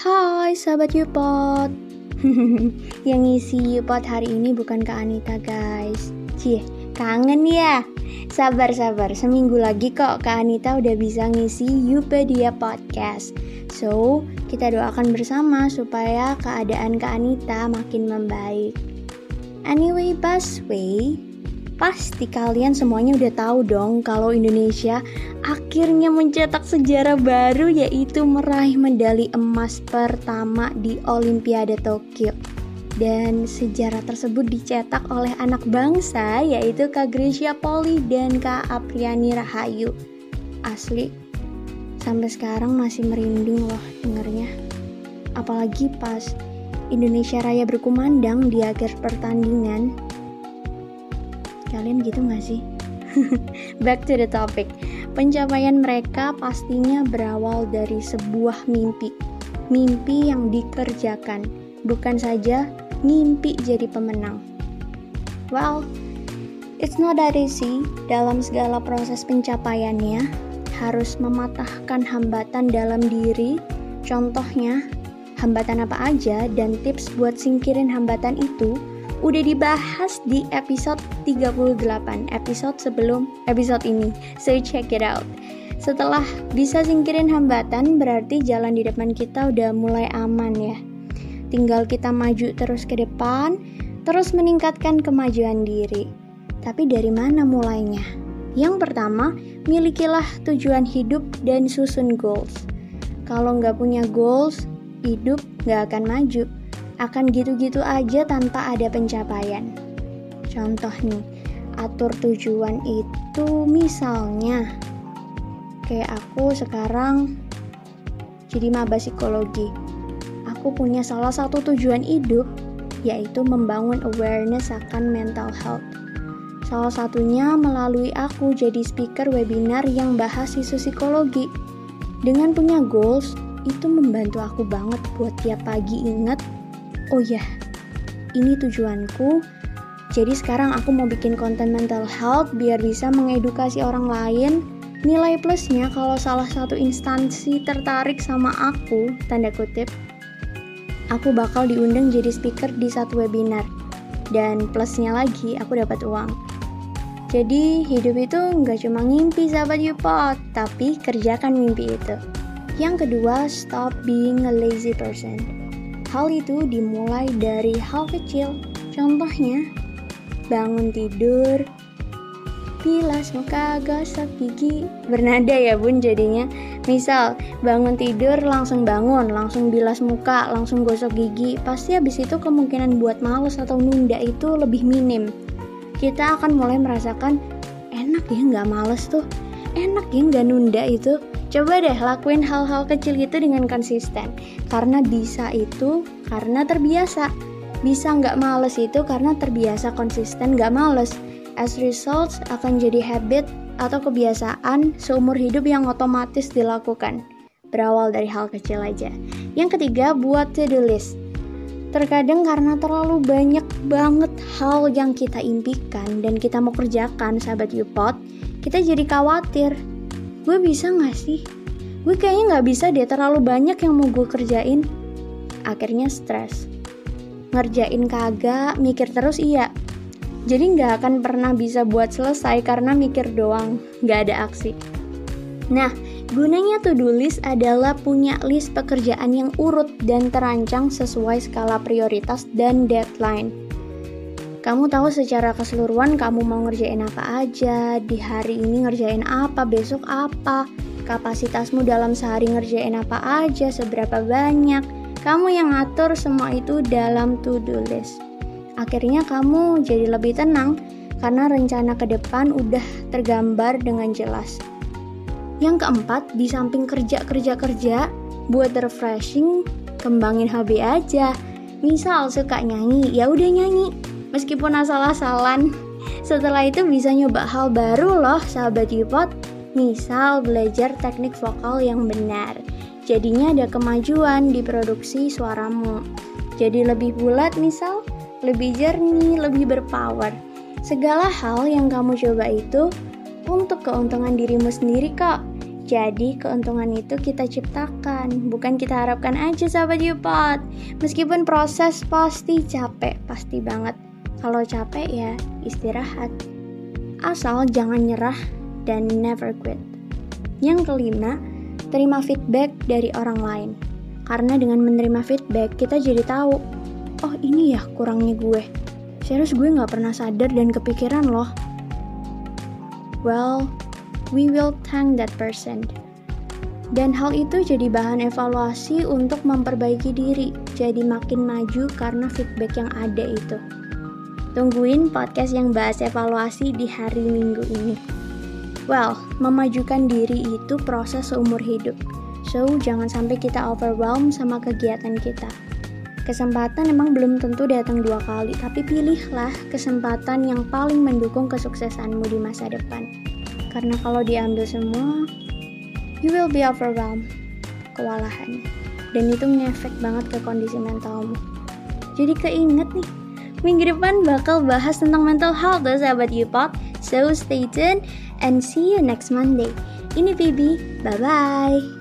Hai sahabat Yupot. Yang ngisi Yupot hari ini bukan Kak Anita guys. Cie, kangen ya. Sabar-sabar, seminggu lagi kok Kak Anita udah bisa ngisi Yupedia Podcast. So, kita doakan bersama supaya keadaan Kak Anita makin membaik. Anyway, Busway Pasti kalian semuanya udah tahu dong kalau Indonesia akhirnya mencetak sejarah baru yaitu meraih medali emas pertama di Olimpiade Tokyo. Dan sejarah tersebut dicetak oleh anak bangsa yaitu Kak Gracia Poli dan Kak Apriani Rahayu. Asli, sampai sekarang masih merinding loh dengernya. Apalagi pas Indonesia Raya berkumandang di akhir pertandingan Kalian gitu gak sih? Back to the topic. Pencapaian mereka pastinya berawal dari sebuah mimpi. Mimpi yang dikerjakan, bukan saja mimpi jadi pemenang. Well, it's not that easy dalam segala proses pencapaiannya harus mematahkan hambatan dalam diri. Contohnya, hambatan apa aja dan tips buat singkirin hambatan itu udah dibahas di episode 38, episode sebelum episode ini. So check it out. Setelah bisa singkirin hambatan, berarti jalan di depan kita udah mulai aman ya. Tinggal kita maju terus ke depan, terus meningkatkan kemajuan diri. Tapi dari mana mulainya? Yang pertama, milikilah tujuan hidup dan susun goals. Kalau nggak punya goals, hidup nggak akan maju akan gitu-gitu aja tanpa ada pencapaian. Contoh nih, atur tujuan itu misalnya kayak aku sekarang jadi maba psikologi. Aku punya salah satu tujuan hidup yaitu membangun awareness akan mental health. Salah satunya melalui aku jadi speaker webinar yang bahas isu psikologi. Dengan punya goals, itu membantu aku banget buat tiap pagi inget oh ya ini tujuanku. Jadi sekarang aku mau bikin konten mental health biar bisa mengedukasi orang lain nilai plusnya kalau salah satu instansi tertarik sama aku tanda kutip. Aku bakal diundang jadi speaker di satu webinar. Dan plusnya lagi aku dapat uang. Jadi hidup itu nggak cuma ngimpi sahabat Yupot tapi kerjakan mimpi itu. Yang kedua stop being a lazy person Hal itu dimulai dari hal kecil, contohnya bangun tidur, bilas muka, gosok gigi, bernada ya bun jadinya. Misal bangun tidur langsung bangun, langsung bilas muka, langsung gosok gigi, pasti habis itu kemungkinan buat males atau nunda itu lebih minim. Kita akan mulai merasakan enak ya nggak males tuh, enak ya nggak nunda itu Coba deh lakuin hal-hal kecil itu dengan konsisten. Karena bisa itu karena terbiasa. Bisa nggak males itu karena terbiasa konsisten nggak males. As results akan jadi habit atau kebiasaan seumur hidup yang otomatis dilakukan. Berawal dari hal kecil aja. Yang ketiga, buat to-do list. Terkadang karena terlalu banyak banget hal yang kita impikan dan kita mau kerjakan, sahabat Yupot, kita jadi khawatir gue bisa gak sih? Gue kayaknya gak bisa deh terlalu banyak yang mau gue kerjain. Akhirnya stres. Ngerjain kagak, mikir terus iya. Jadi gak akan pernah bisa buat selesai karena mikir doang, gak ada aksi. Nah, gunanya to-do list adalah punya list pekerjaan yang urut dan terancang sesuai skala prioritas dan deadline. Kamu tahu secara keseluruhan kamu mau ngerjain apa aja, di hari ini ngerjain apa, besok apa, kapasitasmu dalam sehari ngerjain apa aja, seberapa banyak. Kamu yang ngatur semua itu dalam to-do list. Akhirnya kamu jadi lebih tenang karena rencana ke depan udah tergambar dengan jelas. Yang keempat, di samping kerja-kerja-kerja, buat refreshing, kembangin hobi aja. Misal suka nyanyi, ya udah nyanyi meskipun asal-asalan. Setelah itu bisa nyoba hal baru loh sahabat Yupot. Misal belajar teknik vokal yang benar. Jadinya ada kemajuan di produksi suaramu. Jadi lebih bulat misal, lebih jernih, lebih berpower. Segala hal yang kamu coba itu untuk keuntungan dirimu sendiri kok. Jadi keuntungan itu kita ciptakan, bukan kita harapkan aja sahabat Yupot. Meskipun proses pasti capek, pasti banget. Kalau capek ya istirahat. Asal jangan nyerah dan never quit. Yang kelima, terima feedback dari orang lain. Karena dengan menerima feedback, kita jadi tahu, oh ini ya kurangnya gue. Serius gue gak pernah sadar dan kepikiran loh. Well, we will thank that person. Dan hal itu jadi bahan evaluasi untuk memperbaiki diri, jadi makin maju karena feedback yang ada itu. Tungguin podcast yang bahas evaluasi di hari Minggu ini. Well, memajukan diri itu proses seumur hidup. So, jangan sampai kita overwhelm sama kegiatan kita. Kesempatan emang belum tentu datang dua kali, tapi pilihlah kesempatan yang paling mendukung kesuksesanmu di masa depan. Karena kalau diambil semua, you will be overwhelmed, kewalahan. Dan itu ngefek banget ke kondisi mentalmu. Jadi keinget nih, minggu depan bakal bahas tentang mental health tuh sahabat Yupop. So stay tuned and see you next Monday. In a. Bye bye.